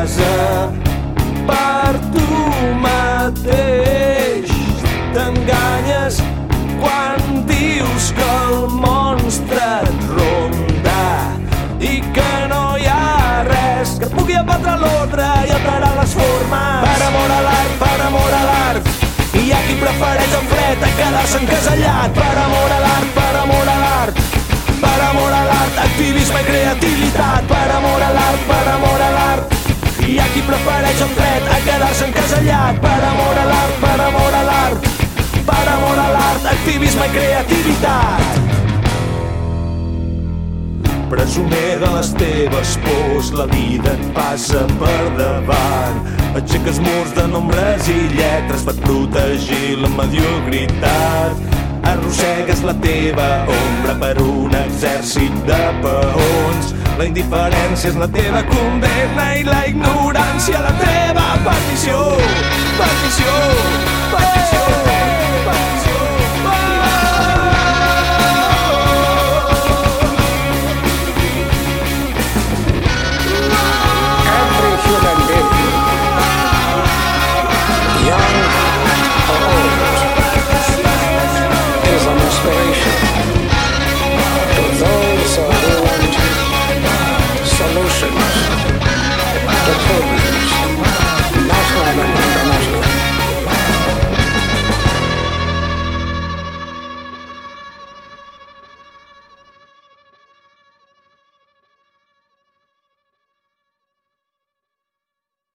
casa per tu mateix. T'enganyes quan dius que el monstre et ronda i que no hi ha res que et pugui abatre l'ordre i alterar les formes. Per amor a l'art, per amor a l'art, hi ha qui prefereix el fred a quedar-se encasellat. Per amor quedar-se encasellat per amor a l'art, per amor a l'art per amor a l'art, activisme i creativitat Presoner de les teves pors, la vida et passa per davant. Aixeques murs de nombres i lletres per protegir la mediocritat. Arrossegues la teva ombra per un exèrcit de peons. La indiferència és la teva condemna i la show, show.